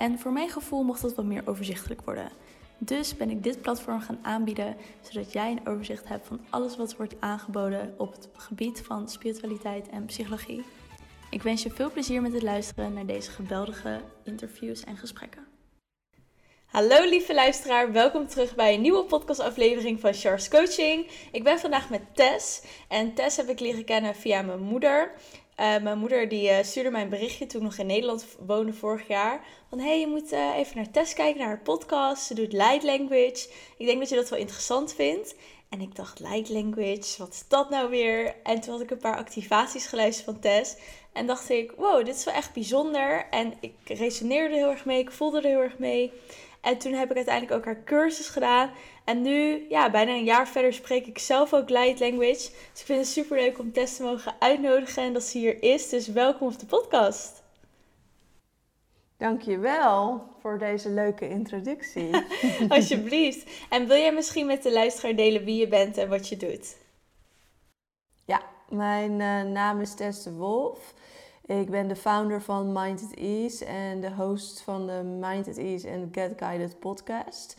En voor mijn gevoel mocht dat wat meer overzichtelijk worden. Dus ben ik dit platform gaan aanbieden, zodat jij een overzicht hebt van alles wat wordt aangeboden op het gebied van spiritualiteit en psychologie. Ik wens je veel plezier met het luisteren naar deze geweldige interviews en gesprekken. Hallo lieve luisteraar, welkom terug bij een nieuwe podcastaflevering van Charles Coaching. Ik ben vandaag met Tess en Tess heb ik leren kennen via mijn moeder. Uh, mijn moeder die uh, stuurde mij een berichtje toen ik nog in Nederland woonde vorig jaar. Van hé, hey, je moet uh, even naar Tess kijken, naar haar podcast. Ze doet light language. Ik denk dat je dat wel interessant vindt. En ik dacht, light language, wat is dat nou weer? En toen had ik een paar activaties geluisterd van Tess. En dacht ik, wow, dit is wel echt bijzonder. En ik resoneerde heel erg mee, ik voelde er heel erg mee. En toen heb ik uiteindelijk ook haar cursus gedaan. En nu, ja, bijna een jaar verder spreek ik zelf ook light language. Dus ik vind het super leuk om Tess te mogen uitnodigen en dat ze hier is. Dus welkom op de podcast. Dankjewel voor deze leuke introductie. Alsjeblieft. En wil jij misschien met de luisteraar delen wie je bent en wat je doet? Ja, mijn uh, naam is Tess de Wolf. Ik ben de founder van Mind at Ease en de host van de Mind at Ease en Get Guided podcast.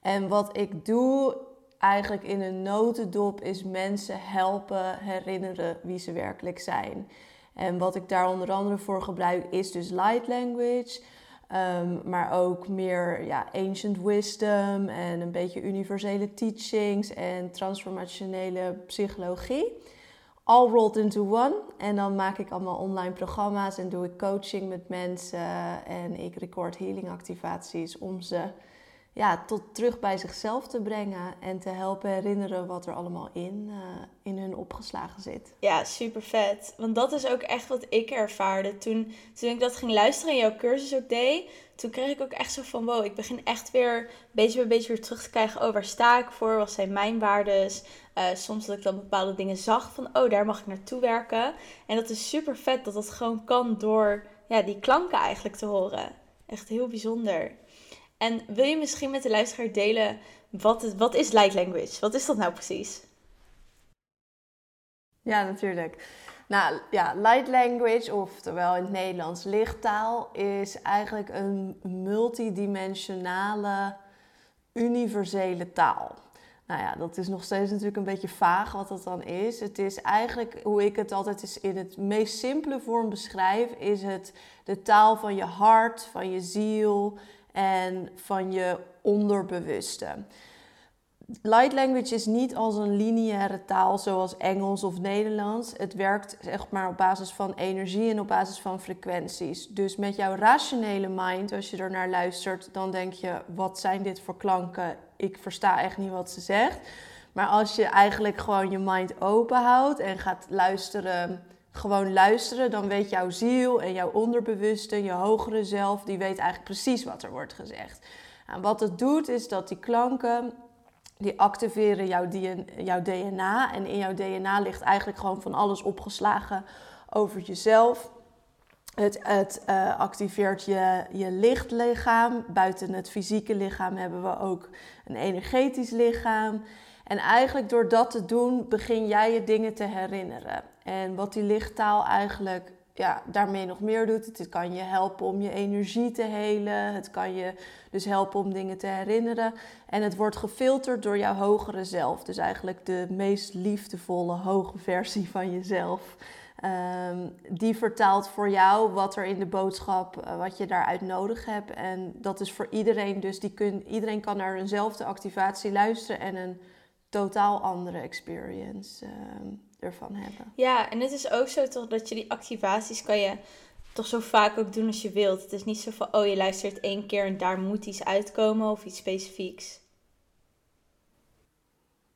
En wat ik doe eigenlijk in een notendop is mensen helpen herinneren wie ze werkelijk zijn. En wat ik daar onder andere voor gebruik is dus light language. Um, maar ook meer ja, ancient wisdom en een beetje universele teachings en transformationele psychologie all rolled into one. En dan maak ik allemaal online programma's en doe ik coaching met mensen. En ik record healing activaties om ze ja, tot terug bij zichzelf te brengen. En te helpen herinneren wat er allemaal in, uh, in hun opgeslagen zit. Ja, super vet. Want dat is ook echt wat ik ervaarde toen, toen ik dat ging luisteren en jouw cursus ook deed. Toen kreeg ik ook echt zo van, wow, ik begin echt weer beetje bij beetje weer terug te krijgen. Oh, waar sta ik voor? Wat zijn mijn waardes? Uh, soms dat ik dan bepaalde dingen zag van, oh, daar mag ik naartoe werken. En dat is super vet dat dat gewoon kan door ja, die klanken eigenlijk te horen. Echt heel bijzonder. En wil je misschien met de luisteraar delen, wat is, wat is light language? Wat is dat nou precies? Ja, natuurlijk. Nou ja, light language, oftewel in het Nederlands lichttaal, is eigenlijk een multidimensionale, universele taal. Nou ja, dat is nog steeds natuurlijk een beetje vaag wat dat dan is. Het is eigenlijk, hoe ik het altijd in het meest simpele vorm beschrijf, is het de taal van je hart, van je ziel en van je onderbewuste. Light language is niet als een lineaire taal zoals Engels of Nederlands. Het werkt zeg maar op basis van energie en op basis van frequenties. Dus met jouw rationele mind, als je er naar luistert, dan denk je: wat zijn dit voor klanken? Ik versta echt niet wat ze zegt. Maar als je eigenlijk gewoon je mind open houdt en gaat luisteren, gewoon luisteren, dan weet jouw ziel en jouw onderbewuste, je hogere zelf, die weet eigenlijk precies wat er wordt gezegd. En wat het doet, is dat die klanken die activeren jouw, jouw DNA. En in jouw DNA ligt eigenlijk gewoon van alles opgeslagen over jezelf. Het, het uh, activeert je, je lichtlichaam. Buiten het fysieke lichaam hebben we ook een energetisch lichaam. En eigenlijk door dat te doen begin jij je dingen te herinneren. En wat die lichttaal eigenlijk ja, daarmee nog meer doet. Het kan je helpen om je energie te helen. Het kan je dus helpen om dingen te herinneren. En het wordt gefilterd door jouw hogere zelf. Dus eigenlijk de meest liefdevolle, hoge versie van jezelf. Ehm, die vertaalt voor jou wat er in de boodschap, uh, wat je daaruit nodig hebt. En dat is voor iedereen, dus die kun, iedereen kan naar eenzelfde activatie luisteren en een totaal andere experience. Ehm, ervan hebben. Ja, en het is ook zo toch dat je die activaties kan je toch zo vaak ook doen als je wilt. Het is niet zo van, oh je luistert één keer en daar moet iets uitkomen of iets specifieks.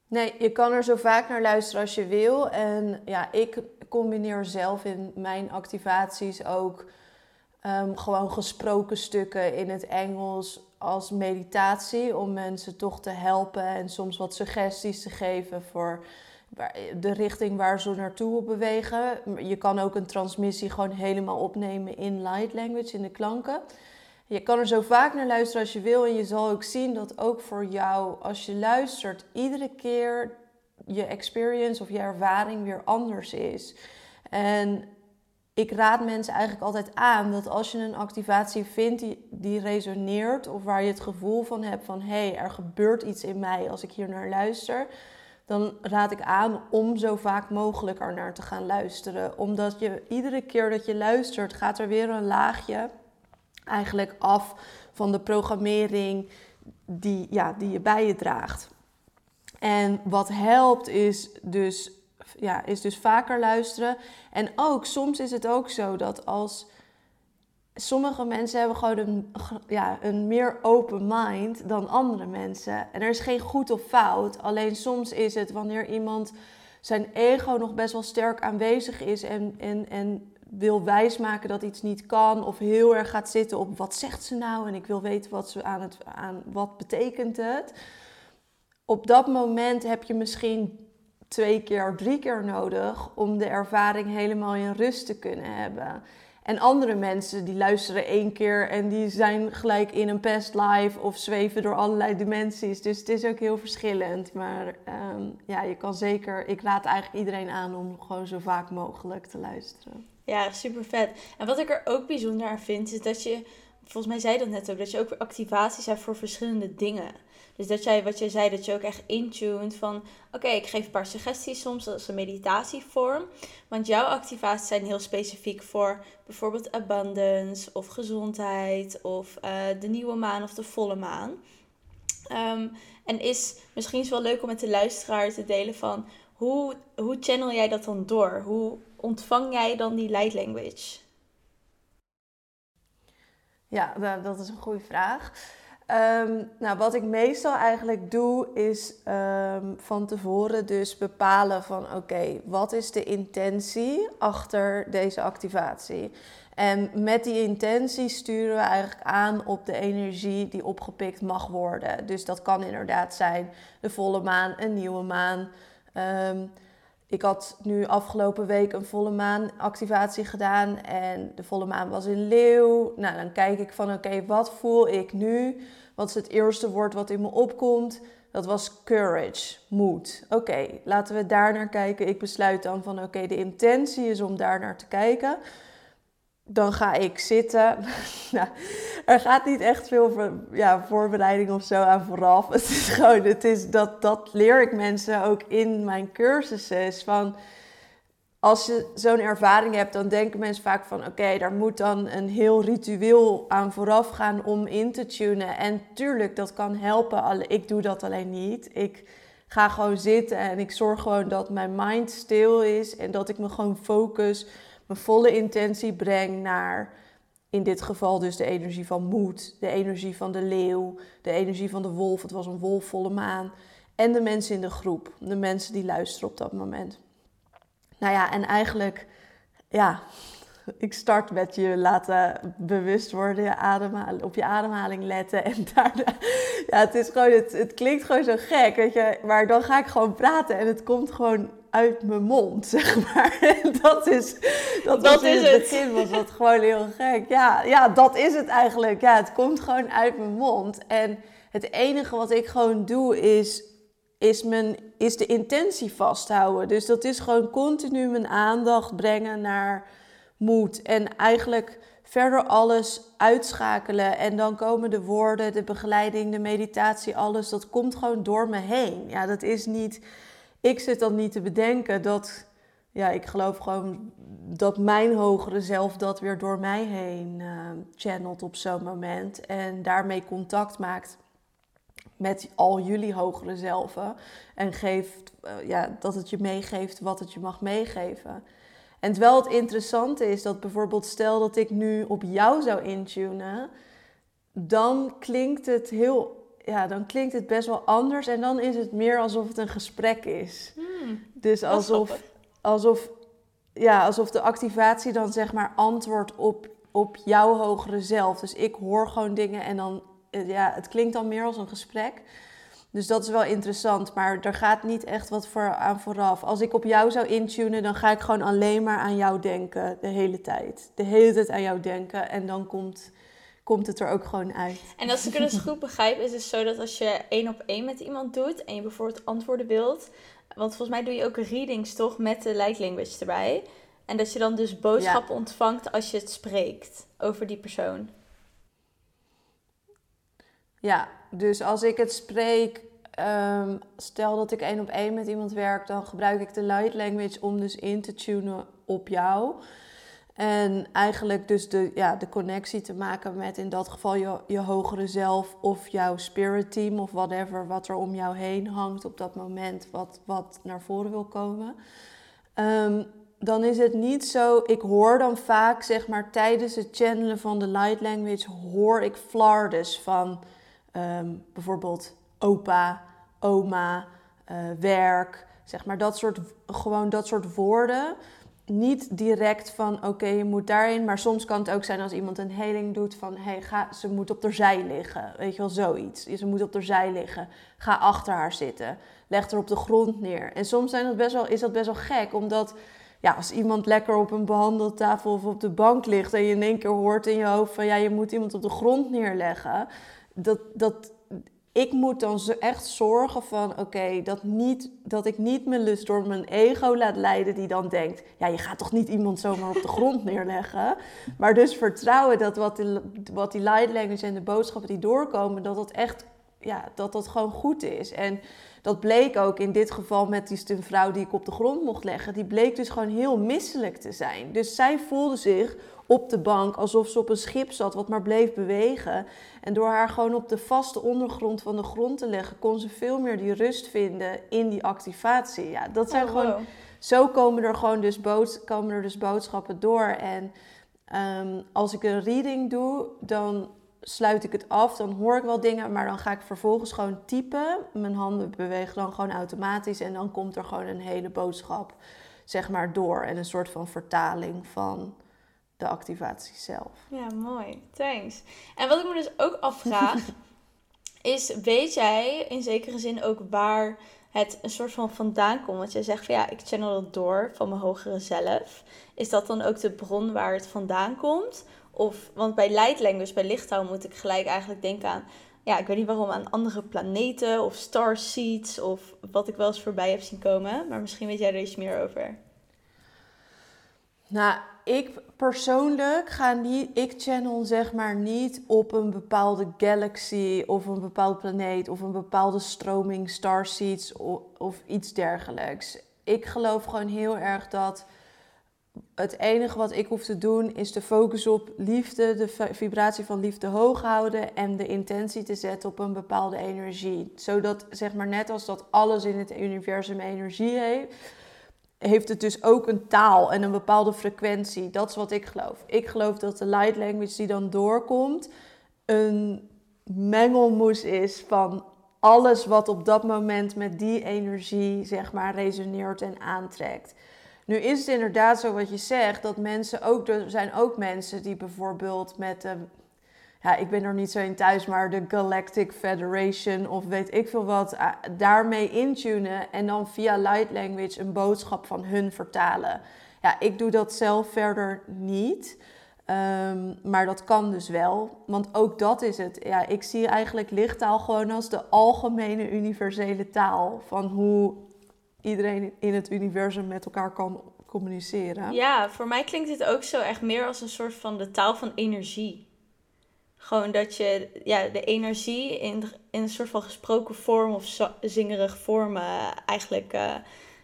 Nee, je kan er zo vaak naar luisteren als je wil. En ja, ik combineer zelf in mijn activaties ook ehm, gewoon gesproken stukken in het Engels als meditatie om mensen toch te helpen en soms wat suggesties te geven voor de richting waar ze naartoe bewegen. Je kan ook een transmissie gewoon helemaal opnemen in light language, in de klanken. Je kan er zo vaak naar luisteren als je wil en je zal ook zien dat ook voor jou, als je luistert, iedere keer je experience of je ervaring weer anders is. En ik raad mensen eigenlijk altijd aan dat als je een activatie vindt die, die resoneert of waar je het gevoel van hebt van hé, hey, er gebeurt iets in mij als ik hier naar luister, dan raad ik aan om zo vaak mogelijk er naar te gaan luisteren. Omdat je iedere keer dat je luistert, gaat er weer een laagje eigenlijk af van de programmering die, ja, die je bij je draagt. En wat helpt is dus, ja, is dus vaker luisteren. En ook, soms is het ook zo dat als sommige mensen hebben gewoon een, ja, een meer open mind dan andere mensen. En er is geen goed of fout. Alleen soms is het wanneer iemand zijn ego nog best wel sterk aanwezig is en, en, en wil wijsmaken dat iets niet kan. Of heel erg gaat zitten op wat zegt ze nou en ik wil weten wat ze aan het aan wat betekent het. Op dat moment heb je misschien twee keer, drie keer nodig om de ervaring helemaal in rust te kunnen hebben. En andere mensen die luisteren één keer en die zijn gelijk in een past life of zweven door allerlei dimensies. Dus het is ook heel verschillend. Maar ehm, ja, je kan zeker, ik raad eigenlijk iedereen aan om gewoon zo vaak mogelijk te luisteren. Ja, super vet. En wat ik er ook bijzonder aan vind, is dat je, volgens mij zei dat net ook, dat je ook activaties hebt voor verschillende dingen. Dus dat jij, wat jij zei, dat je ook echt intuned van... Oké, ik geef een paar suggesties soms als een meditatievorm. Want jouw activaties zijn heel specifiek voor bijvoorbeeld abundance of gezondheid... of uh, de nieuwe maan of de volle maan. Um, en is misschien is wel leuk om met de luisteraar te delen van... Hoe, hoe channel jij dat dan door? Hoe ontvang jij dan die light language? Ja, dat is een goede vraag. Um, nou, wat ik meestal eigenlijk doe, is um, van tevoren dus bepalen van oké, wat is de intentie achter deze activatie? En met die intentie sturen we eigenlijk aan op de energie die opgepikt mag worden. Dus dat kan inderdaad zijn de volle maan, een nieuwe maan. Um, ik had nu afgelopen week een volle maan activatie gedaan en de volle maan was in leeuw. Nou, dan kijk ik van oké, wat voel ik nu? Wat is het eerste woord wat in me opkomt? Dat was courage, moed. Oké, laten we daar naar kijken. Ik besluit dan van oké, de intentie is om daar naar te kijken dan ga ik zitten. nou, er gaat niet echt veel ja, voorbereiding of zo aan vooraf. Het is gewoon, het is dat, dat leer ik mensen ook in mijn cursussen. Van als je zo'n ervaring hebt, dan denken mensen vaak van oké, daar moet dan een heel ritueel aan vooraf gaan om in te tunen. En tuurlijk, dat kan helpen. Ik doe dat alleen niet. Ik ga gewoon zitten en ik zorg gewoon dat mijn mind stil is en dat ik me gewoon focus mijn volle intentie breng naar, in dit geval dus de energie van moed, de energie van de leeuw, de energie van de wolf. Het was een wolfvolle maan. En de mensen in de groep, de mensen die luisteren op dat moment. Nou ja, en eigenlijk, ja, ik start met je laten bewust worden, je ademhaling, op je ademhaling letten. En daarna, ja, het is gewoon, het, het klinkt gewoon zo gek, weet je. Maar dan ga ik gewoon praten en het komt gewoon uit mijn mond, zeg maar. dat is, dat, dat was in het, begin was dat gewoon heel gek. Ja, ja, dat is het eigenlijk. Ja, het komt gewoon uit mijn mond. En het enige wat ik gewoon doe is, is, mijn, is de intentie vasthouden. Dus dat is gewoon continu mijn aandacht brengen naar moed. En eigenlijk verder alles uitschakelen. En dan komen de woorden, de begeleiding, de meditatie, alles. Dat komt gewoon door me heen. Ja, dat is niet ik zit dan niet te bedenken dat, ja, ik geloof gewoon dat mijn hogere zelf dat weer door mij heen uh, channelt op zo'n moment. En daarmee contact maakt met al jullie hogere zelven. En geeft, uh, ja, dat het je meegeeft wat het je mag meegeven. En terwijl het interessante is dat bijvoorbeeld, stel dat ik nu op jou zou intunen, dan klinkt het heel ja, dan klinkt het best wel anders en dan is het meer alsof het een gesprek is. Hmm, dus alsof, alsof, ja, alsof de activatie dan zeg maar antwoordt op op jouw hogere zelf. Dus ik hoor gewoon dingen en dan, eh, ja, het klinkt dan meer als een gesprek. Dus dat is wel interessant, maar er gaat niet echt wat voor aan vooraf. Als ik op jou zou intunen, dan ga ik gewoon alleen maar aan jou denken de hele tijd. De hele tijd aan jou denken en dan komt, komt het er ook gewoon uit. En als ik het dus goed begrijp, is het zo dat als je één op één met iemand doet en je bijvoorbeeld antwoorden wilt, want volgens mij doe je ook readings toch met de light language erbij. En dat je dan dus boodschappen ontvangt als je het spreekt over die persoon. Ja, dus als ik het spreek, um, stel dat ik één op één met iemand werk, dan gebruik ik de light language om dus in te tunen op jou. En eigenlijk dus de, ja, de connectie te maken met in dat geval je, je hogere zelf of jouw spirit team of whatever wat er om jou heen hangt op dat moment wat, wat naar voren wil komen. Um, dan is het niet zo. Ik hoor dan vaak, zeg maar, tijdens het channelen van de light language, hoor ik flardes van Ehm, bijvoorbeeld opa, oma, uh, werk, zeg maar dat soort, gewoon dat soort woorden. Niet direct van oké, je moet daarin, maar soms kan het ook zijn als iemand een heling doet van hé, hey, ze moet op de zij liggen. Weet je wel, zoiets. Ze moet op de zij liggen. Ga achter haar zitten. Leg haar op de grond neer. En soms zijn dat best wel, is dat best wel gek, omdat ja, als iemand lekker op een behandeltafel of op de bank ligt en je in één keer hoort in je hoofd van ja, je moet iemand op de grond neerleggen dat, dat, ik moet dan echt zorgen van, oké, dat dat, dat ik niet mijn lust door mijn ego laat leiden die dan denkt, ja, je gaat toch niet iemand zomaar op de grond neerleggen. Maar dus vertrouwen dat wat, die, wat die light language en de boodschappen die doorkomen, dat dat echt, ja, dat dat gewoon goed is. En dat bleek ook in dit geval met die vrouw die ik op de grond mocht leggen, die bleek dus gewoon heel misselijk te zijn. Dus zij voelde zich op de bank alsof ze op een schip zat wat maar bleef bewegen. En door haar gewoon op de vaste ondergrond van de grond te leggen, kon ze veel meer die rust vinden in die activatie. Ja, dat zijn oh, gewoon. Zo komen er gewoon dus, bood, komen er dus boodschappen door. En ehm, als ik een reading doe, dan sluit ik het af. Dan hoor ik wel dingen, maar dan ga ik vervolgens gewoon typen. Mijn handen bewegen dan gewoon automatisch. En dan komt er gewoon een hele boodschap, zeg maar, door. En een soort van vertaling van de activatie zelf. Ja, mooi. Thanks. En wat ik me dus ook afvraag, is weet jij in zekere zin ook waar het een soort van vandaan komt? Want jij zegt van ja, ik channel het door van mijn hogere zelf. Is dat dan ook de bron waar het vandaan komt? Of, want bij light language, bij lichttaal moet ik gelijk eigenlijk denken aan, ja, ik weet niet waarom, aan andere planeten of star seeds of wat ik wel eens voorbij heb zien komen. Maar misschien weet jij er iets meer over. Nou, ik persoonlijk ga niet, ik channel zeg maar niet op een bepaalde galaxy of een bepaalde planeet of een bepaalde stroming, starseeds of, of iets dergelijks. Ik geloof gewoon heel erg dat het enige wat ik hoef te doen is de focus op liefde, de vibratie van liefde hoog houden en de intentie te zetten op een bepaalde energie. Zodat, zeg maar, net als dat alles in het universum energie heeft, heeft het dus ook een taal en een bepaalde frequentie. Dat is wat ik geloof. Ik geloof dat de light language die dan doorkomt een mengelmoes is van alles wat op dat moment met die energie zeg maar resoneert en aantrekt. Nu is het inderdaad zo wat je zegt, dat mensen ook, er zijn ook mensen die bijvoorbeeld met de ja, ik ben er niet zo in thuis, maar de Galactic Federation of weet ik veel wat, uh, daarmee intunen en dan via light language een boodschap van hun vertalen. Ja, ik doe dat zelf verder niet. Um, maar dat kan dus wel, want ook dat is het. Ja, ik zie eigenlijk lichttaal gewoon als de algemene universele taal van hoe iedereen in het universum met elkaar kan communiceren. Ja, voor mij klinkt dit ook zo echt meer als een soort van de taal van energie. Gewoon dat je ja, de energie in, in een soort van gesproken vorm of zingerig vorm uh, eigenlijk uh,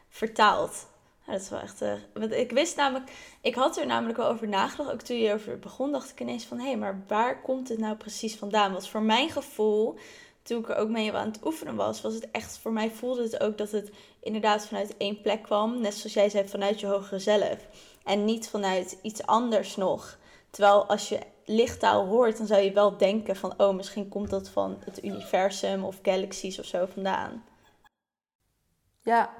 vertaalt. dat is wel echt. Uh, want ik wist namelijk, ik had er namelijk wel over nagedacht. Ook toen je over begon, dacht ik ineens van hé, hey, maar waar komt het nou precies vandaan? Want voor mijn gevoel, toen ik er ook mee aan het oefenen was, was het echt, voor mij voelde het ook dat het inderdaad vanuit één plek kwam. Net zoals jij zei, vanuit je hogere zelf. En niet vanuit iets anders nog. Terwijl als je lichttaal hoort, dan zou je wel denken van, oh, misschien komt dat van het universum of galaxies of zo vandaan. Ja,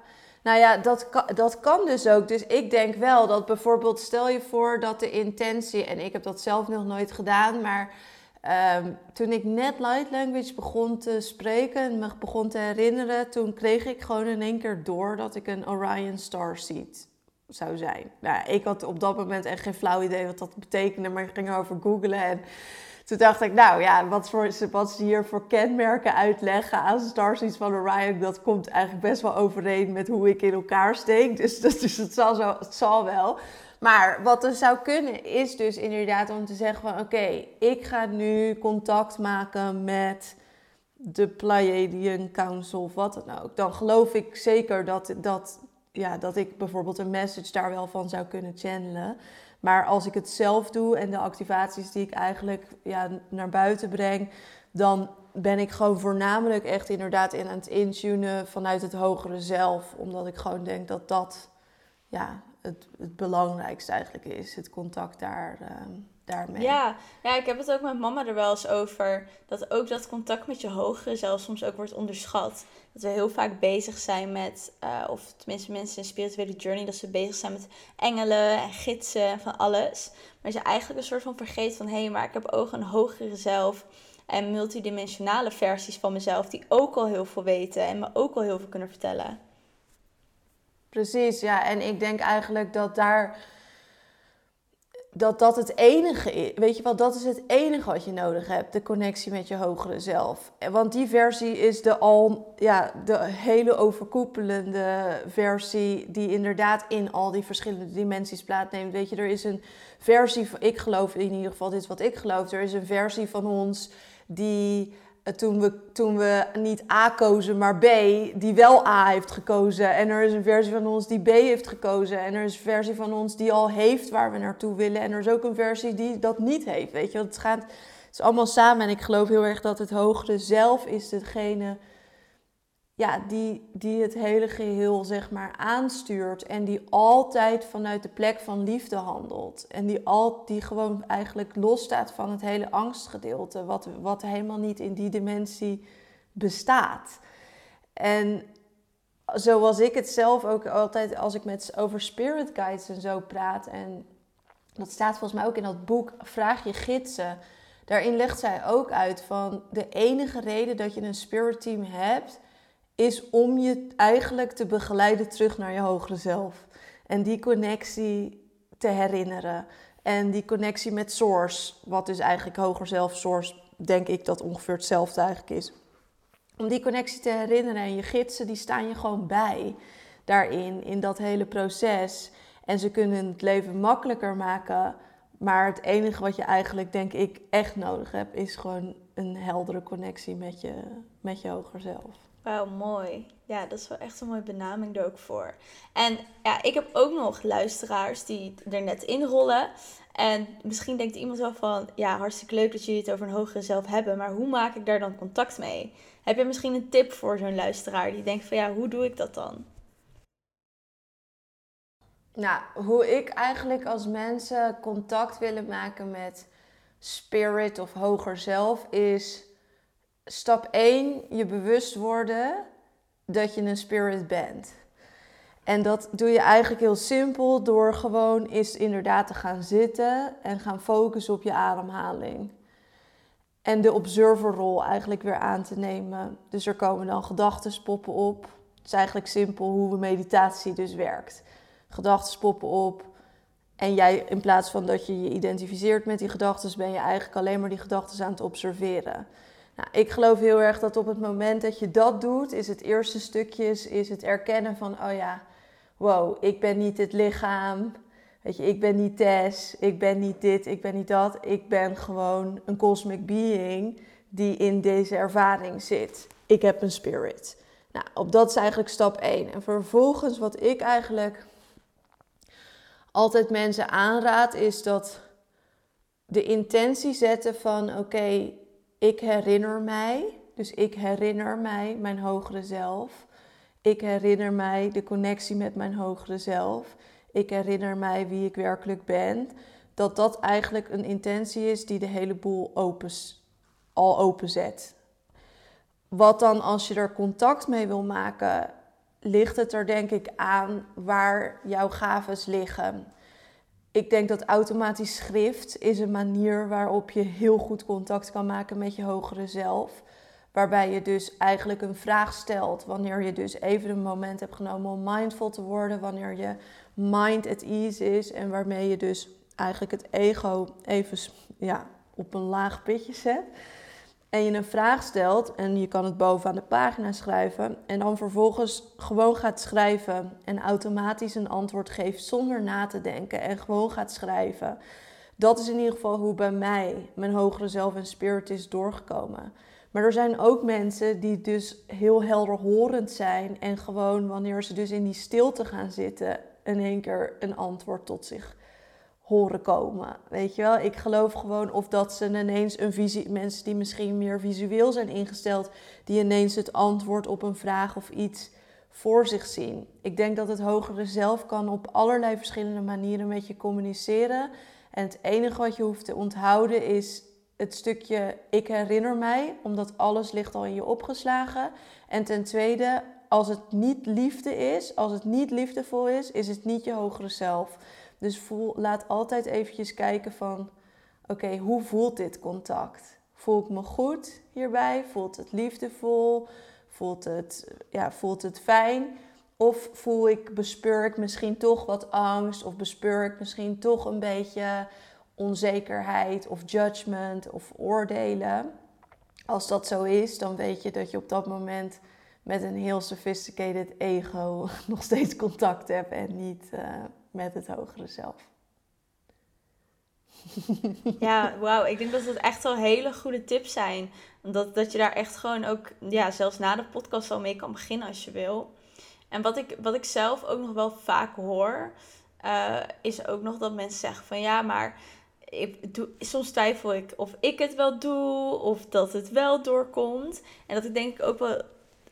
Nou ja, dat kan, dat kan dus ook. Dus ik denk wel dat bijvoorbeeld, stel je voor dat de intentie, en ik heb dat zelf nog nooit gedaan, maar ehm, toen ik net light language begon te spreken en me begon te herinneren, toen kreeg ik gewoon in één keer door dat ik een Orion Star Seed zou zijn. Nou, ik had op dat moment echt geen flauw idee wat dat betekende, maar ik ging over googlen en toen dacht ik, nou ja, wat, voor, wat ze hier voor kenmerken uitleggen aan Starseeds van Orion, dat komt eigenlijk best wel overeen met hoe ik in elkaar steek. Dus, dus het, zal zo, het zal wel. Maar wat er zou kunnen is dus inderdaad om te zeggen van oké, ik ga nu contact maken met de Pleiadian Council of wat dan ook. Dan geloof ik zeker dat, dat, ja, dat ik bijvoorbeeld een message daar wel van zou kunnen channelen. Maar als ik het zelf doe en de activaties die ik eigenlijk ja, naar buiten breng, dan ben ik gewoon voornamelijk echt inderdaad in aan het intunen vanuit het hogere zelf. Omdat ik gewoon denk dat dat ja, het, het belangrijkste eigenlijk is. Het contact daar. Ehm, ja, ja, ik heb het ook met mama er wel eens over. Dat ook dat contact met je hogere zelf soms ook wordt onderschat. Dat we heel vaak bezig zijn met, uh, of tenminste mensen in spirituele journey, dat ze bezig zijn met engelen en gidsen en van alles. Maar ze eigenlijk een soort van vergeet van, hé, hey, maar ik heb ook een hogere zelf. En multidimensionale versies van mezelf die ook al heel veel weten en me ook al heel veel kunnen vertellen. Precies, ja. En ik denk eigenlijk dat daar dat dat het enige is. Weet je wel, dat is het enige wat je nodig hebt. De connectie met je hogere zelf. Want die versie is de al, ja, de hele overkoepelende versie. Die inderdaad in al die verschillende dimensies plaatsneemt. Weet je, er is een versie van, ik geloof in ieder geval, dit is wat ik geloof. Er is een versie van ons die toen we, toen we niet A kozen, maar B, die wel A heeft gekozen. En er is een versie van ons die B heeft gekozen. En er is een versie van ons die al heeft waar we naartoe willen. En er is ook een versie die dat niet heeft. Weet je, het gaat het is allemaal samen. En ik geloof heel erg dat het hogere zelf is degene ja, die, die het hele geheel zeg maar aanstuurt en die altijd vanuit de plek van liefde handelt. En die, al, die gewoon eigenlijk losstaat van het hele angstgedeelte, wat, wat helemaal niet in die dimensie bestaat. En zoals ik het zelf ook altijd als ik met over spirit guides en zo praat, en dat staat volgens mij ook in dat boek Vraag je gidsen. Daarin legt zij ook uit van de enige reden dat je een spirit team hebt is om je eigenlijk te begeleiden terug naar je hogere zelf. En die connectie te herinneren. En die connectie met Source, wat dus eigenlijk hoger zelf, Source, denk ik dat ongeveer hetzelfde eigenlijk is. Om die connectie te herinneren en je gidsen, die staan je gewoon bij daarin, in dat hele proces. En ze kunnen het leven makkelijker maken. Maar het enige wat je eigenlijk, denk ik, echt nodig hebt, is gewoon een heldere connectie met je, met je hoger zelf. Wauw, mooi. Ja, dat is wel echt een mooie benaming er ook voor. En ja, ik heb ook nog luisteraars die er net in rollen. En misschien denkt iemand wel van, ja, hartstikke leuk dat jullie het over een hogere zelf hebben, maar hoe maak ik daar dan contact mee? Heb je misschien een tip voor zo'n luisteraar die denkt van, ja, hoe doe ik dat dan? Nou, hoe ik eigenlijk als mensen contact willen maken met spirit of hoger zelf is stap 1, je bewust worden dat je een spirit bent. En dat doe je eigenlijk heel simpel door gewoon eens inderdaad te gaan zitten en gaan focussen op je ademhaling. En de observerrol eigenlijk weer aan te nemen. Dus er komen dan gedachten poppen op. Het is eigenlijk simpel hoe meditatie dus werkt. Gedachten poppen op. En jij, in plaats van dat je je identificeert met die gedachten, ben je eigenlijk alleen maar die gedachten aan het observeren. Nou, ik geloof heel erg dat op het moment dat je dat doet, is het eerste stukje is het erkennen van, oh ja, wow, ik ben niet het lichaam. Weet je, ik ben niet Tess, ik ben niet dit, ik ben niet dat. Ik ben gewoon een cosmic being die in deze ervaring zit. Ik heb een spirit. Nou, op dat is eigenlijk stap 1. En vervolgens wat ik eigenlijk altijd mensen aanraad is dat de intentie zetten van oké, ik herinner mij, dus ik herinner mij mijn hogere zelf. Ik herinner mij de connectie met mijn hogere zelf. Ik herinner mij wie ik werkelijk ben. Dat dat eigenlijk een intentie is die de hele boel opens, al openzet. Wat dan als je er contact mee wil maken, ligt het er denk ik aan waar jouw gaves liggen. Ik denk dat automatisch schrift is een manier waarop je heel goed contact kan maken met je hogere zelf. Waarbij je dus eigenlijk een vraag stelt wanneer je dus even een moment hebt genomen om mindful te worden, wanneer je mind at ease is en waarmee je dus eigenlijk het ego even ja, op een laag pitje zet. En je een vraag stelt en je kan het bovenaan de pagina schrijven en dan vervolgens gewoon gaat schrijven en automatisch een antwoord geeft zonder na te denken en gewoon gaat schrijven. Dat is in ieder geval hoe bij mij mijn hogere zelf en spirit is doorgekomen. Maar er zijn ook mensen die dus heel helderhorend zijn en gewoon wanneer ze dus in die stilte gaan zitten, in één keer een antwoord tot zich horen komen. Weet je wel, ik geloof gewoon of dat ze ineens een visie, mensen die misschien meer visueel zijn ingesteld, die ineens het antwoord op een vraag of iets voor zich zien. Ik denk dat het hogere zelf kan op allerlei verschillende manieren met je communiceren. En het enige wat je hoeft te onthouden is het stukje ik herinner mij, omdat alles ligt al in je opgeslagen. En ten tweede, als het niet liefde is, als het niet liefdevol is, is het niet je hogere zelf. Dus voel, laat altijd eventjes kijken van, oké, hoe voelt dit contact? Voel ik me goed hierbij? Voelt het liefdevol? Voelt het, ja, voelt het fijn? Of voel ik, bespeur ik misschien toch wat angst? Of bespeur ik misschien toch een beetje onzekerheid of judgment of oordelen? Als dat zo is, dan weet je dat je op dat moment met een heel sophisticated ego nog steeds contact hebt en niet uh, met het hogere zelf. Ja, wauw. Ik denk dat het echt wel hele goede tips zijn. Dat, dat je daar echt gewoon ook, ja, zelfs na de podcast al mee kan beginnen als je wil. En wat ik, wat ik zelf ook nog wel vaak hoor, uh, is ook nog dat mensen zeggen van ja, maar ik doe, soms twijfel ik of ik het wel doe of dat het wel doorkomt. En dat ik denk ook wel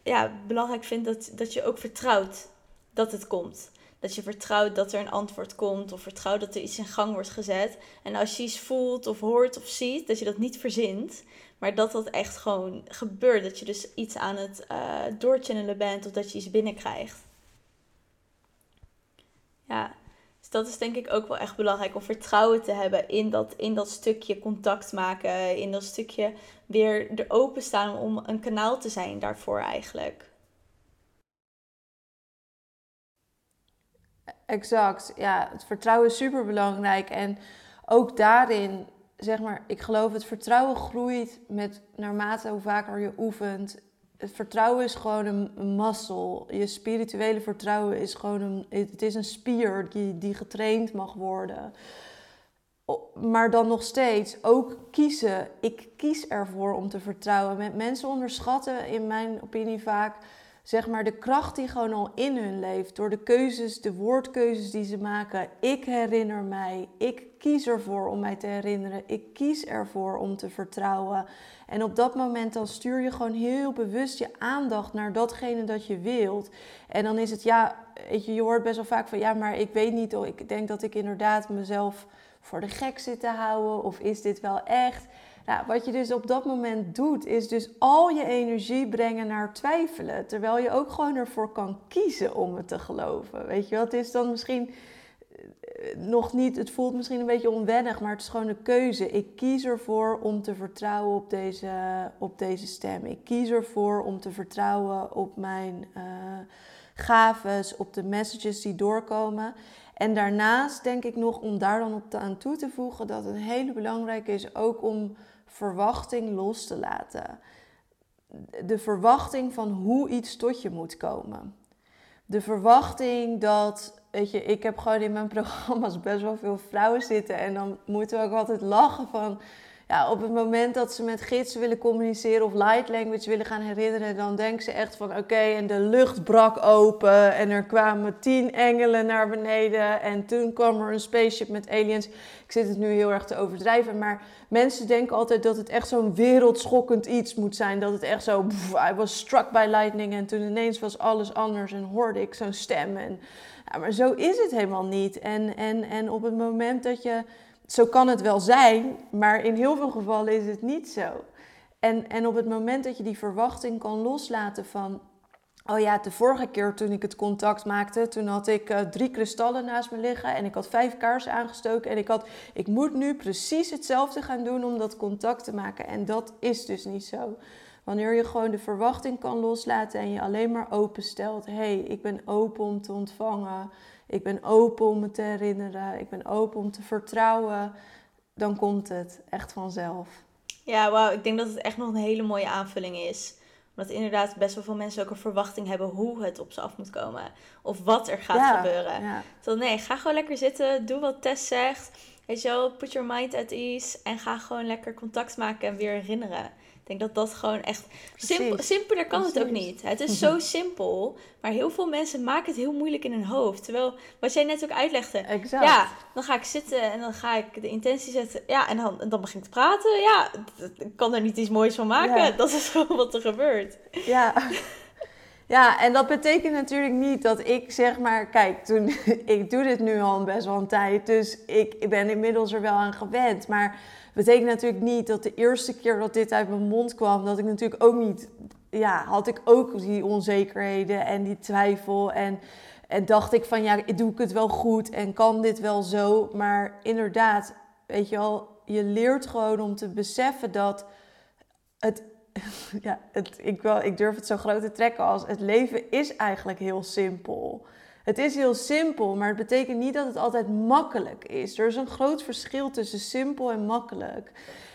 ja, belangrijk vind dat, dat je ook vertrouwt dat het komt dat je vertrouwt dat er een antwoord komt of vertrouwt dat er iets in gang wordt gezet. En als je iets voelt of hoort of ziet, dat je dat niet verzint, maar dat dat echt gewoon gebeurt. Dat je dus iets aan het uh, doorchannelen bent of dat je iets binnenkrijgt. Ja, dus dat is denk ik ook wel echt belangrijk om vertrouwen te hebben in dat, in dat stukje contact maken, in dat stukje weer er openstaan om een kanaal te zijn daarvoor eigenlijk. Exact. Ja, het vertrouwen is super belangrijk. En ook daarin, zeg maar, ik geloof het vertrouwen groeit met naarmate hoe vaker je oefent. Het vertrouwen is gewoon een mazzel. Je spirituele vertrouwen is gewoon een, het is een spier die, die getraind mag worden. Maar dan nog steeds ook kiezen. Ik kies ervoor om te vertrouwen. Mensen onderschatten in mijn opinie vaak zeg maar de kracht die gewoon al in hun leeft. Door de keuzes, de woordkeuzes die ze maken. Ik herinner mij. Ik kies ervoor om mij te herinneren. Ik kies ervoor om te vertrouwen. En op dat moment dan stuur je gewoon heel bewust je aandacht naar datgene dat je wilt. En dan is het ja, weet je, je hoort best wel vaak van ja, maar ik weet niet. of ik denk dat ik inderdaad mezelf voor de gek zit te houden. Of is dit wel echt? Nou, wat je dus op dat moment doet, is dus al je energie brengen naar twijfelen. Terwijl je ook gewoon ervoor kan kiezen om het te geloven. Weet je wel, het is dan misschien eh, nog niet, het voelt misschien een beetje onwennig, maar het is gewoon een keuze. Ik kies ervoor om te vertrouwen op deze, op deze stem. Ik kies ervoor om te vertrouwen op mijn uh, gaves, op de messages die doorkomen. En daarnaast denk ik nog om daar dan op aan toe te voegen dat het hele belangrijk is ook om verwachting los te laten. De verwachting van hoe iets tot je moet komen. De verwachting dat, weet je, ik heb gewoon in mijn programma's best wel veel vrouwen zitten en dan moeten we ook altijd lachen van ja, op het moment dat ze met gidsen willen communiceren of light language willen gaan herinneren, dan denken ze echt van oké, en de lucht brak open en er kwamen tien engelen naar beneden en toen kwam er een spaceship met aliens. Ik zit het nu heel erg te overdrijven, maar mensen denken altijd dat het echt zo'n wereldschokkend iets moet zijn. Dat het echt zo, I was struck by lightning en toen ineens was alles anders en hoorde ik zo'n stem. En, ja, maar zo is het helemaal niet. En, en, en op het moment dat je zo kan het wel zijn, maar in heel veel gevallen is het niet zo. En, en op het moment dat je die verwachting kan loslaten van Oh ja, de vorige keer toen ik het contact maakte, toen had ik uh, drie kristallen naast me liggen en ik had vijf kaarsen aangestoken. En ik had, ik moet nu precies hetzelfde gaan doen om dat contact te maken. En dat is dus niet zo. Wanneer je gewoon de verwachting kan loslaten en je alleen maar openstelt. Hé, hey, ik ben open om te ontvangen. Ik ben open om me te herinneren. Ik ben open om te vertrouwen. Dan komt het echt vanzelf. Ja, wauw. Ik denk dat het echt nog een hele mooie aanvulling is omdat inderdaad best wel veel mensen ook een verwachting hebben hoe het op ze af moet komen. Of wat er gaat gebeuren. Ja. nee, ga gewoon lekker zitten. Doe wat Tess zegt. Weet je wel, put your mind at ease. En ga gewoon lekker contact maken en weer herinneren. Ik denk dat dat gewoon echt... Simpel, simpeler kan het ook niet. Het is zo simpel. Maar heel veel mensen maken het heel moeilijk in hun hoofd. Terwijl, wat jij net ook uitlegde. Exact. Ja, dan ga ik zitten en dan ga ik de intentie zetten. Ja, en dan, dan begin ik te praten. Ja, ik kan er niet iets moois van maken. Dat is gewoon wat er gebeurt. Ja. Ja, en dat betekent natuurlijk niet dat ik zeg maar, kijk, toen, ik doe dit nu al best wel een tijd, dus ik ben inmiddels er wel aan gewend. Maar betekent natuurlijk niet dat de eerste keer dat dit uit mijn mond kwam, dat ik natuurlijk ook niet, ja, had ik ook die onzekerheden en die twijfel. En, en dacht ik van, ja, doe ik het wel goed en kan dit wel zo? Maar inderdaad, weet je wel, je leert gewoon om te beseffen dat het, ja, het, ik, wel, ik durf het zo groot te trekken als het leven is eigenlijk heel simpel. Het is heel simpel, maar het betekent niet dat het altijd makkelijk is. Er is een groot verschil tussen simpel en makkelijk.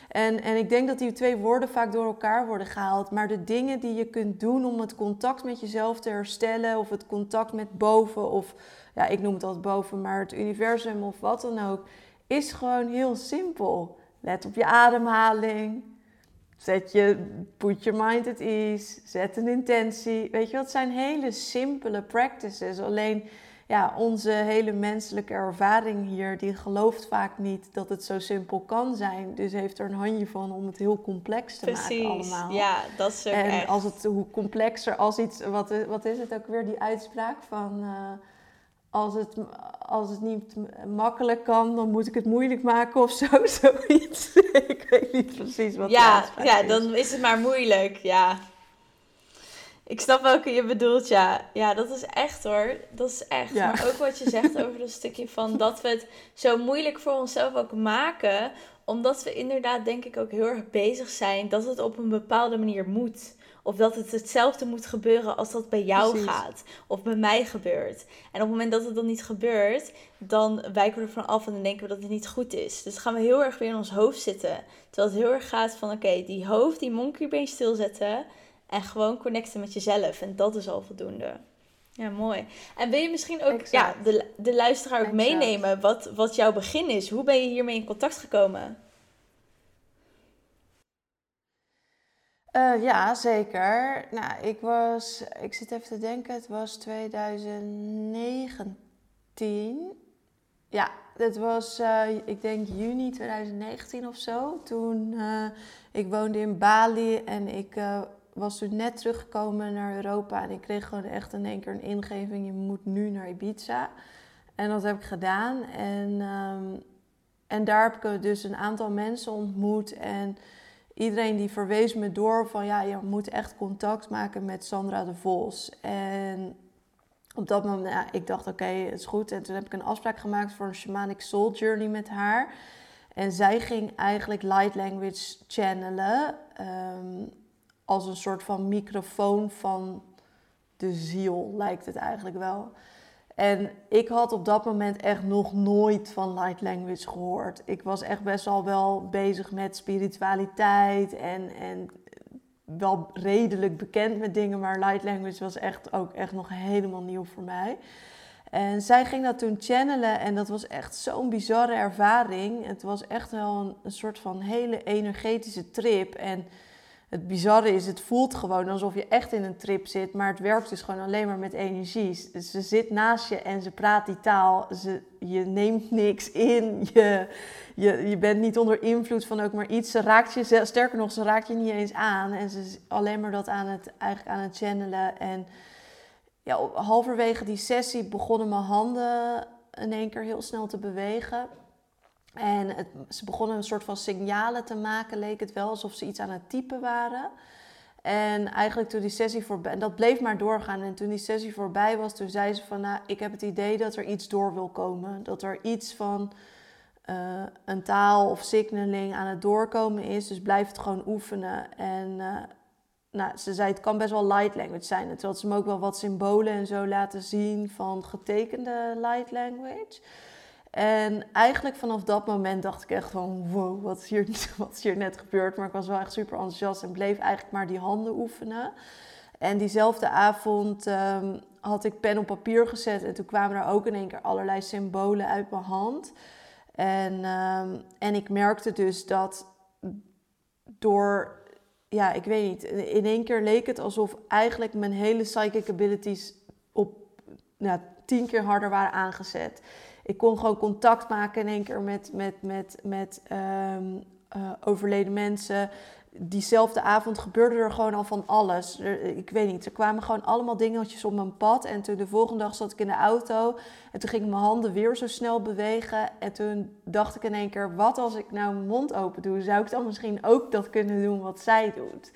En, en ik denk dat die twee woorden vaak door elkaar worden gehaald. Maar de dingen die je kunt doen om het contact met jezelf te herstellen, of het contact met boven, of ja, ik noem het altijd boven, maar het universum of wat dan ook, is gewoon heel simpel. Let op je ademhaling. Zet je, put your mind at ease. Zet een intentie. Weet je, dat zijn hele simpele practices. Alleen ja, onze hele menselijke ervaring hier, die gelooft vaak niet dat het zo simpel kan zijn. Dus heeft er een handje van om het heel complex te maken allemaal. Ja, dat is ook En als het, hoe complexer, als iets, wat, wat is het ook weer, die uitspraak van... Uh, als het, als het niet makkelijk kan, dan moet ik het moeilijk maken of zo. Zoiets. ik weet niet precies wat ja, Ja, dan is het maar moeilijk. Ja. Ik snap welke je bedoelt, ja. Ja, dat is echt hoor. Dat is echt. Maar ook wat je zegt over dat stukje van dat we het zo moeilijk voor onszelf ook maken. Omdat we inderdaad denk ik ook heel erg bezig zijn dat het op een bepaalde manier moet. Of dat het hetzelfde moet gebeuren als dat bij jou gaat. Of bij mij gebeurt. En op het moment dat het dan niet gebeurt, dan wijken we ervan af en dan denken we dat het niet goed is. Dus gaan we heel erg weer in ons hoofd zitten. Terwijl het heel erg gaat van oké, die hoofd, die monkeybeen stilzetten. En gewoon connecten met jezelf. En dat is al voldoende. Ja, mooi. En wil je misschien ook ja, de, de luisteraar ook meenemen wat, wat jouw begin is? Hoe ben je hiermee in contact gekomen? Uh, ja, zeker. Nou, ik was, ik zit even te denken, het was 2019. Ja, het was, uh, ik denk juni 2019 of zo. Toen uh, ik woonde in Bali en ik was toen net teruggekomen naar Europa. En ik kreeg gewoon echt in één keer een ingeving, je moet nu naar Ibiza. En dat heb ik gedaan. En, um, en daar heb ik dus een aantal mensen ontmoet en iedereen die verwees me door van ja, je moet echt contact maken met Sandra de Vos. En op dat moment, ja, ik dacht oké, het is goed. En toen heb ik een afspraak gemaakt voor een Shamanic Soul Journey met haar. En zij ging eigenlijk light language channelen um, als een soort van microfoon van de ziel, lijkt het eigenlijk wel. En ik had op dat moment echt nog nooit van light language gehoord. Ik was echt best al wel bezig met spiritualiteit en, en wel redelijk bekend met dingen, maar light language was echt ook echt nog helemaal nieuw voor mij. En zij ging dat toen channelen en dat was echt zo'n bizarre ervaring. Het was echt wel een, een soort van hele energetische trip. En het bizarre is, het voelt gewoon alsof je echt in een trip zit, maar het werkt dus gewoon alleen maar met energie. Ze zit naast je en ze praat die taal. Ze, je neemt niks in. Je, je, je bent niet onder invloed van ook maar iets. Ze raakt je, sterker nog, ze raakt je niet eens aan. En ze is alleen maar dat aan het, eigenlijk aan het channelen. En ja, halverwege die sessie begonnen mijn handen in één keer heel snel te bewegen. En ze begonnen een soort van signalen te maken, leek het wel, alsof ze iets aan het typen waren. En eigenlijk toen die sessie voorbij, en dat bleef maar doorgaan. En toen die sessie voorbij was, toen zei ze van, nou, ik heb het idee dat er iets door wil komen. Dat er iets van uh, een taal of signaling aan het doorkomen is. Dus blijf het gewoon oefenen. En uh, nou, ze zei, het kan best wel light language zijn. Had ze me ook wel wat symbolen en zo laten zien van getekende light language. En eigenlijk vanaf dat moment dacht ik echt van wow, wat is, hier, wat is hier net gebeurd? Maar ik was wel echt super enthousiast en bleef eigenlijk maar die handen oefenen. En diezelfde avond um, had ik pen op papier gezet en toen kwamen er ook in één keer allerlei symbolen uit mijn hand. En, um, en ik merkte dus dat door, ja, ik weet niet, in één keer leek het alsof eigenlijk mijn hele psychic abilities op nou, tien keer harder waren aangezet ik kon gewoon contact maken in één keer met, met, met, met um, uh, overleden mensen. Diezelfde avond gebeurde er gewoon al van alles. ik weet niet, er kwamen gewoon allemaal dingetjes op mijn pad. En toen de volgende dag zat ik in de auto. En toen gingen mijn handen weer zo snel bewegen. En toen dacht ik in één keer, wat als ik nou mijn mond open doe? Zou ik dan misschien ook dat kunnen doen wat zij doet?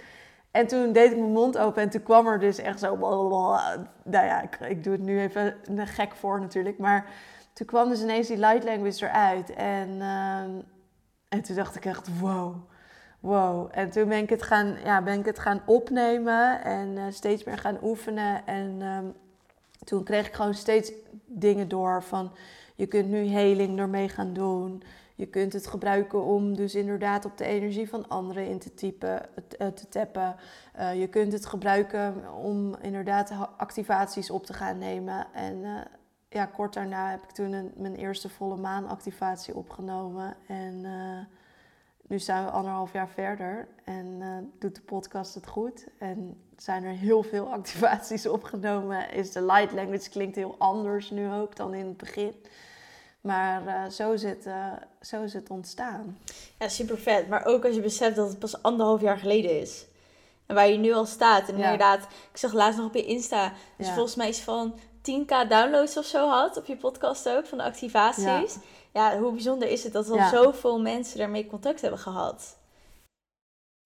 En toen deed ik mijn mond open en toen kwam er dus echt zo... Nou ja, ik, ik doe het nu even gek voor natuurlijk, maar toen kwam dus ineens die light language eruit. En, uh, en toen dacht ik echt, wow, wow. En toen ben ik het gaan, ja, ben ik het gaan opnemen en uh, steeds meer gaan oefenen. En um, toen kreeg ik gewoon steeds dingen door van, je kunt nu heling ermee gaan doen. Je kunt het gebruiken om dus inderdaad op de energie van anderen in te typen, uh, te tappen. Uh, je kunt het gebruiken om inderdaad activaties op te gaan nemen. En ja, kort daarna heb ik toen een, mijn eerste volle maanactivatie opgenomen. En uh, nu zijn we anderhalf jaar verder en uh, doet de podcast het goed. En zijn er heel veel activaties opgenomen. Is de light language klinkt heel anders nu ook dan in het begin. Maar uh, zo, is het, zo is het ontstaan. Ja, super vet. Maar ook als je beseft dat het pas anderhalf jaar geleden is. En waar je nu al staat. En inderdaad, ik zag laatst nog op je Insta. Dus volgens mij is van 10k downloads of zo had op je podcast ook, van de activaties. Ja, hoe bijzonder is het dat al zoveel mensen daarmee contact hebben gehad.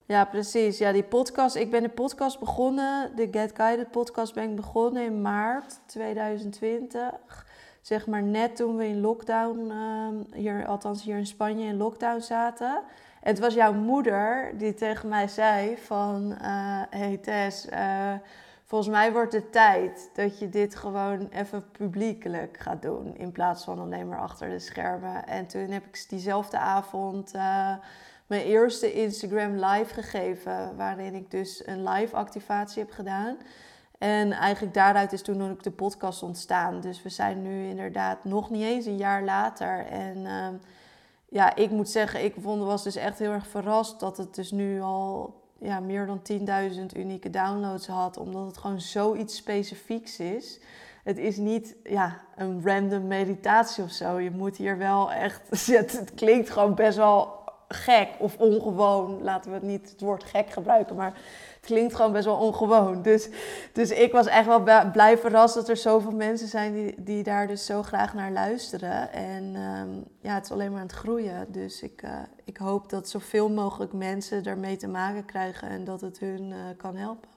Ja, precies. Ja, die podcast. Ik ben de podcast begonnen, de Get Guided podcast ben ik begonnen in maart 2020. Zeg maar net toen we in lockdown, uh, hier, althans hier in Spanje in lockdown zaten. En het was jouw moeder die tegen mij zei van, uh, hey Tess, uh, volgens mij wordt het tijd dat je dit gewoon even publiekelijk gaat doen. In plaats van alleen maar achter de schermen. En toen heb ik diezelfde avond uh, mijn eerste Instagram live gegeven. Waarin ik dus een live activatie heb gedaan. En eigenlijk daaruit is toen ook de podcast ontstaan. Dus we zijn nu inderdaad nog niet eens een jaar later. En uh, ja, ik moet zeggen, ik was dus echt heel erg verrast dat het dus nu al ja, meer dan 10.000 unieke downloads had, omdat het gewoon zoiets specifieks is. Het is niet ja, een random meditatie of zo. Je moet hier wel echt. Het klinkt gewoon best wel gek of ongewoon. Laten we het niet het woord gek gebruiken, maar klinkt gewoon best wel ongewoon. Dus, dus ik was echt wel blij verrast dat er zoveel mensen zijn die, die daar dus zo graag naar luisteren. En ehm, ja, het is alleen maar aan het groeien. Dus ik, uh, ik hoop dat zoveel mogelijk mensen daarmee te maken krijgen en dat het hun uh, kan helpen.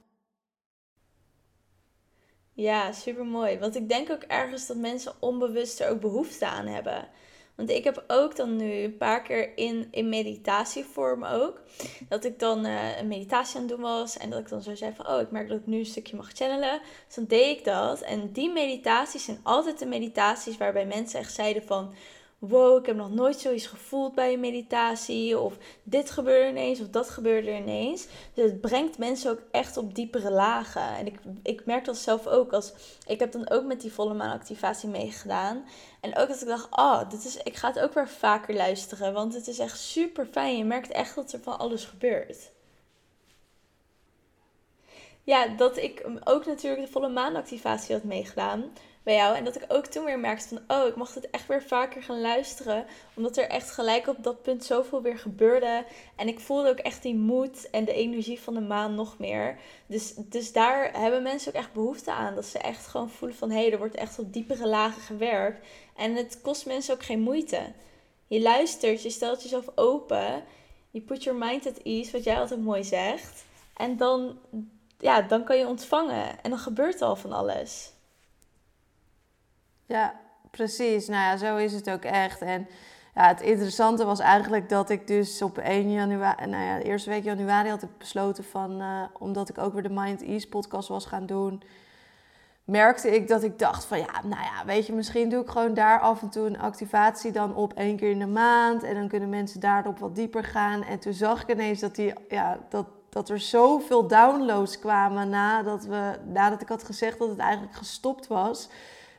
Ja, super mooi. Want ik denk ook ergens dat mensen onbewust er ook behoefte aan hebben. Want ik heb ook dan nu een paar keer in, in meditatievorm ook. Dat ik dan uh, een meditatie aan het doen was. En dat ik dan zo zei van, oh, ik merk dat ik nu een stukje mag channelen. Dus dan deed ik dat. En die meditaties zijn altijd de meditaties waarbij mensen echt zeiden van wow, ik heb nog nooit zoiets gevoeld bij een meditatie. Of dit gebeurde ineens, of dat gebeurde ineens. Dus het brengt mensen ook echt op diepere lagen. En ik, ik merk dat zelf ook. Als, ik heb dan ook met die volle maan activatie meegedaan. En ook dat ik dacht, oh, dit is, ik ga het ook weer vaker luisteren. Want het is echt super fijn. Je merkt echt dat er van alles gebeurt. Ja, dat ik ook natuurlijk de volle maanactivatie had meegedaan bij jou. En dat ik ook toen weer merkte van, oh, ik mocht het echt weer vaker gaan luisteren. Omdat er echt gelijk op dat punt zoveel weer gebeurde. En ik voelde ook echt die moed en de energie van de maan nog meer. Dus, dus daar hebben mensen ook echt behoefte aan. Dat ze echt gewoon voelen van, hé, hey, er wordt echt op diepere lagen gewerkt. En het kost mensen ook geen moeite. Je luistert, je stelt jezelf open. Je put your mind at ease, wat jij altijd mooi zegt. En dan, ja, dan kan je ontvangen en dan gebeurt al van alles. Ja, precies. Nou ja, zo is het ook echt. En ja, het interessante was eigenlijk dat ik dus op 1 januari, nou ja, de eerste week januari had ik besloten van, uh, omdat ik ook weer de Mind Ease podcast was gaan doen, merkte ik dat ik dacht van ja, nou ja, weet je, misschien doe ik gewoon daar af en toe een activatie dan op één keer in de maand en dan kunnen mensen daarop wat dieper gaan. En toen zag ik ineens dat, die, ja, dat, dat er zoveel downloads kwamen nadat, we, nadat ik had gezegd dat het eigenlijk gestopt was.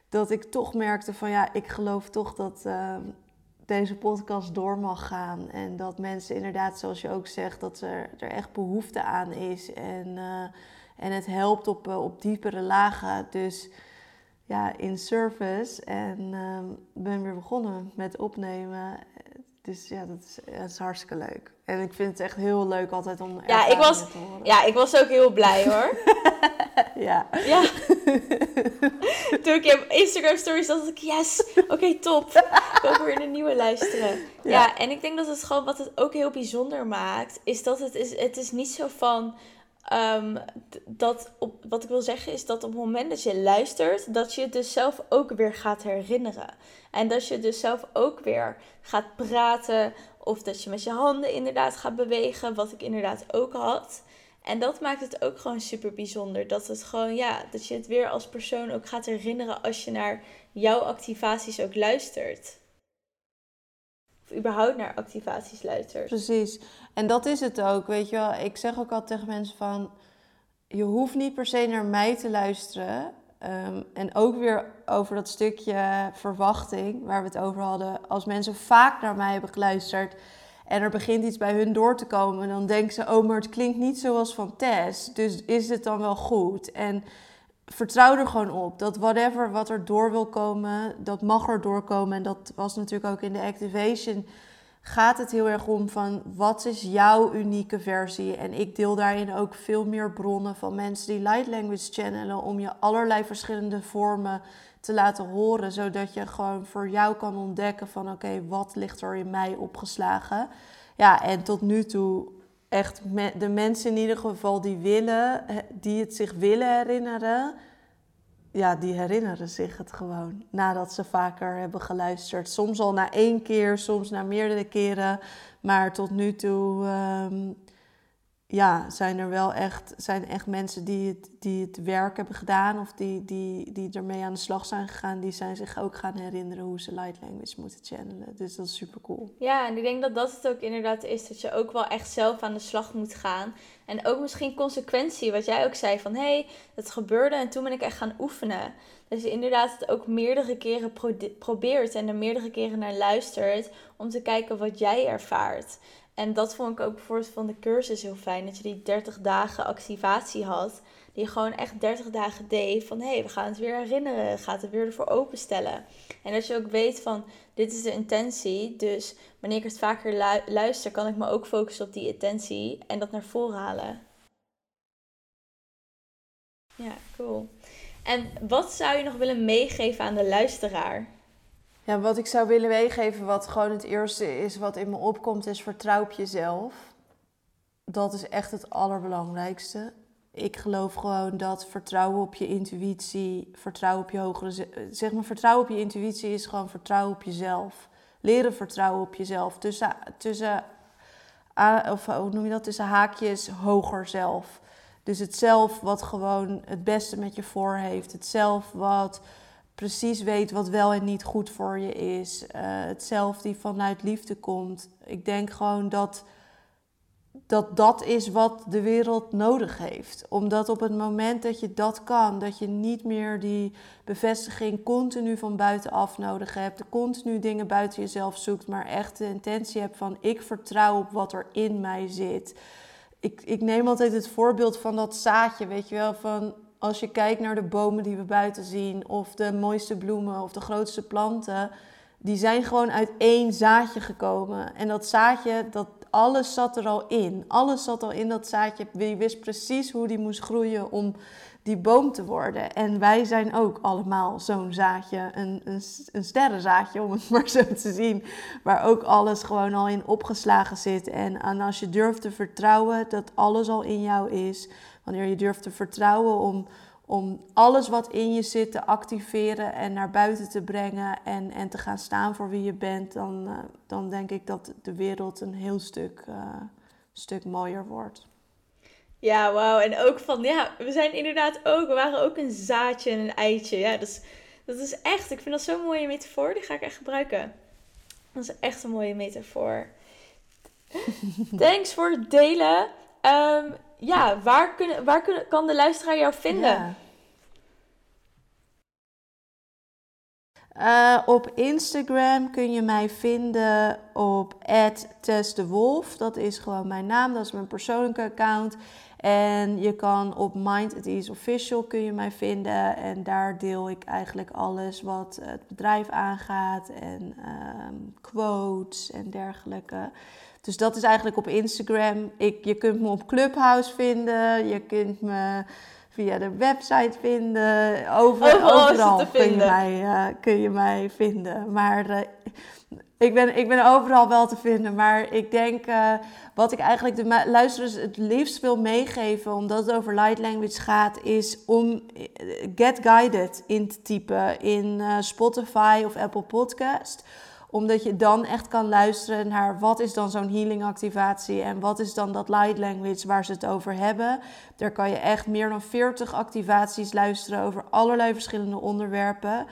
Dat ik toch merkte van ja, ik geloof toch dat, uh, deze podcast door mag gaan. En dat mensen inderdaad, zoals je ook zegt, dat er, er echt behoefte aan is. En, uh, en het helpt op, uh, op diepere lagen. Dus ja, in service. En uh, ben weer begonnen met opnemen. Dus ja, dat is, dat is hartstikke leuk. En ik vind het echt heel leuk altijd om ja, ik was, te horen. Ja, ik was ook heel blij hoor. ja. Ja. Toen ik je Instagram stories dacht ik, yes, oké, top. Ik ook weer een nieuwe luisteren. Ja. ja. en ik denk dat het gewoon, wat het ook heel bijzonder maakt, is dat het is, het is niet zo van... Um, dat op, wat ik wil zeggen is dat op het moment dat je luistert, dat je het dus zelf ook weer gaat herinneren. En dat je dus zelf ook weer gaat praten of dat je met je handen inderdaad gaat bewegen, wat ik inderdaad ook had. En dat maakt het ook gewoon super bijzonder. Dat het gewoon, ja, dat je het weer als persoon ook gaat herinneren als je naar jouw activaties ook luistert. Of überhaupt naar activaties luistert. Precies. En dat is het ook, weet je wel. Ik zeg ook altijd tegen mensen van, je hoeft niet per se naar mij te luisteren. Um, en ook weer over dat stukje verwachting waar we het over hadden. Als mensen vaak naar mij hebben geluisterd en er begint iets bij hun door te komen, dan denken ze: Oh, maar het klinkt niet zoals van Tess. Dus is het dan wel goed? En vertrouw er gewoon op dat whatever wat er door wil komen, dat mag er doorkomen. En dat was natuurlijk ook in de activation. Gaat het heel erg om van wat is jouw unieke versie? En ik deel daarin ook veel meer bronnen van mensen die light language channelen om je allerlei verschillende vormen te laten horen, zodat je gewoon voor jou kan ontdekken van oké, wat ligt er in mij opgeslagen? Ja, en tot nu toe echt de mensen in ieder geval die willen, die het zich willen herinneren, ja, die herinneren zich het gewoon nadat ze vaker hebben geluisterd. Soms al na één keer, soms na meerdere keren. Maar tot nu toe um, ja, zijn er wel echt, zijn echt mensen die het, die het werk hebben gedaan of die, die, die ermee aan de slag zijn gegaan, die zijn zich ook gaan herinneren hoe ze light language moeten channelen. Dus dat is super cool. Ja, en ik denk dat dat het ook inderdaad is, dat je ook wel echt zelf aan de slag moet gaan. En ook misschien consequentie, wat jij ook zei van hé, hey, het gebeurde en toen ben ik echt gaan oefenen. Dat je inderdaad het ook meerdere keren probeert en er meerdere keren naar luistert om te kijken wat jij ervaart. En dat vond ik ook bijvoorbeeld van de cursus heel fijn. Dat je die 30 dagen activatie had. Die je gewoon echt 30 dagen deed. Van hé, hey, we gaan het weer herinneren. Gaat het weer ervoor openstellen. En dat je ook weet van dit is de intentie. Dus wanneer ik het vaker luister, kan ik me ook focussen op die intentie. En dat naar voren halen. Ja, cool. En wat zou je nog willen meegeven aan de luisteraar? Ja, wat ik zou willen meegeven, wat gewoon het eerste is wat in me opkomt, is vertrouw op jezelf. Dat is echt het allerbelangrijkste. Ik geloof gewoon dat vertrouwen op je intuïtie, vertrouwen op je hogere... Zeg maar, vertrouwen op je intuïtie is gewoon vertrouwen op jezelf. Leren vertrouwen op jezelf. Tussen, tussen of hoe noem je dat? Tussen haakjes hoger zelf. Dus het zelf wat gewoon het beste met je voor heeft. Het zelf wat precies weet wat wel en niet goed voor je is. Uh, het die vanuit liefde komt. Ik denk gewoon dat, dat dat is wat de wereld nodig heeft. Omdat op het moment dat je dat kan, dat je niet meer die bevestiging continu van buitenaf nodig hebt, continu dingen buiten jezelf zoekt, maar echt de intentie hebt van ik vertrouw op wat er in mij zit. Ik, ik neem altijd het voorbeeld van dat zaadje, weet je wel, van als je kijkt naar de bomen die we buiten zien, of de mooiste bloemen of de grootste planten, die zijn gewoon uit één zaadje gekomen. En dat zaadje, dat alles zat er al in. Alles zat al in dat zaadje. Je wist precies hoe die moest groeien om die boom te worden. En wij zijn ook allemaal zo'n zaadje, een, een, een sterrenzaadje om het maar zo te zien, waar ook alles gewoon al in opgeslagen zit. En, en als je durft te vertrouwen dat alles al in jou is, wanneer je durft te vertrouwen om, om alles wat in je zit te activeren en naar buiten te brengen en, en te gaan staan voor wie je bent, dan, uh, dan denk ik dat de wereld een heel stuk, uh, stuk mooier wordt. Ja, wauw. En ook van, ja, we zijn inderdaad ook, we waren ook een zaadje en een eitje. Ja, dat is, dat is echt, ik vind dat zo'n mooie metafoor. Die ga ik echt gebruiken. Dat is echt een mooie metafoor. Thanks voor het delen. Um, ja, waar, kunnen, waar kunnen, kan de luisteraar jou vinden? Uh, op Instagram kun je mij vinden op @testdewolf. Dat is gewoon mijn naam, dat is mijn persoonlijke account. En je kan op Mind It Is Official kun je mij vinden. En daar deel ik eigenlijk alles wat het bedrijf aangaat. En um, quotes en dergelijke. Dus dat is eigenlijk op Instagram. Ik, je kunt me op Clubhouse vinden. Je kunt me via de website vinden. Over, overal, kun, je mij, uh, kun je mij vinden. Maar uh, ik, ben, ik ben overal wel te vinden. Maar ik denk uh, wat ik eigenlijk de luisteraars het liefst wil meegeven, omdat het over light language gaat, is om Get Guided in te typen in Spotify of Apple Podcast omdat je dan echt kan luisteren naar wat is dan zo'n healing activatie en wat is dan dat light language waar ze het over hebben. Daar kan je echt meer dan 40 activaties luisteren over allerlei verschillende onderwerpen.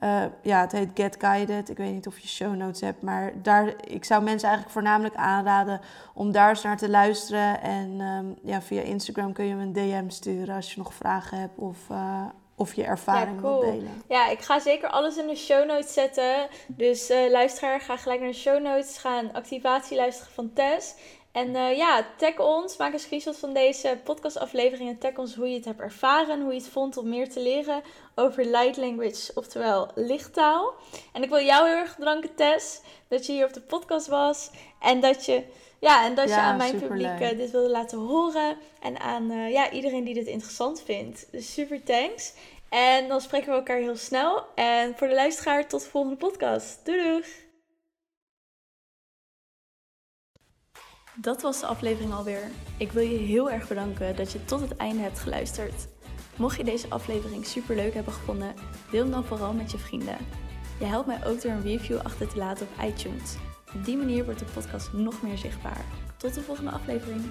Uh, ja, het heet Get Guided. Ik weet niet of je show notes hebt, maar daar, ik zou mensen eigenlijk voornamelijk aanraden om daar eens naar te luisteren. En um, ja, via Instagram kun je me een DM sturen als je nog vragen hebt of, uh, of je ervaring ja, cool. delen. Ja, ik ga zeker alles in de show notes zetten. Dus uh, luisteraar, ga gelijk naar de show notes. Ga een activatie luisteren van Tess. En uh, ja, tag ons. Maak een screenshot van deze podcastaflevering. En tag ons hoe je het hebt ervaren. Hoe je het vond om meer te leren over light language, oftewel lichttaal. En ik wil jou heel erg bedanken, Tess. Dat je hier op de podcast was. En dat je ja, en dat je aan mijn publiek uh, dit wilde laten horen. En aan uh, ja, iedereen die dit interessant vindt. Dus super thanks. En dan spreken we elkaar heel snel. En voor de luisteraar, tot de volgende podcast. Doei doeg! Dat was de aflevering alweer. Ik wil je heel erg bedanken dat je tot het einde hebt geluisterd. Mocht je deze aflevering super leuk hebben gevonden, deel hem dan vooral met je vrienden. Je helpt mij ook door een review achter te laten op iTunes. Op die manier wordt de podcast nog meer zichtbaar. Tot de volgende aflevering.